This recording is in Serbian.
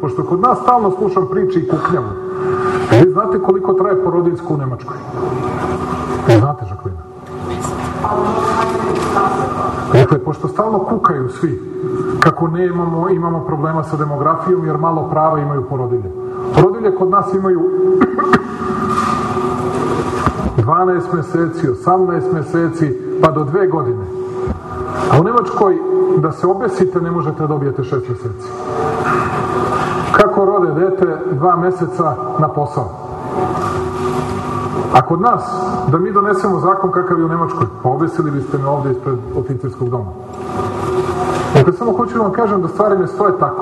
pošto kod nas stalno slušam priče i kuknjavu. Vi znate koliko traje porodiljsko u Nemačkoj? Znate, Žaklina? Dakle, pošto stalno kukaju svi, kako ne imamo, imamo problema sa demografijom, jer malo prava imaju porodilje. Porodilje kod nas imaju 12 meseci, 18 meseci, pa do dve godine. A u Nemačkoj, da se obesite, ne možete da dobijete 6 meseci. Rode dete dva meseca na posao? A kod nas, da mi donesemo zakon kakav je u Nemačkoj, pa obesili biste me ovde ispred oficerskog doma. Dakle, samo hoću da vam kažem da stvari ne stoje tako.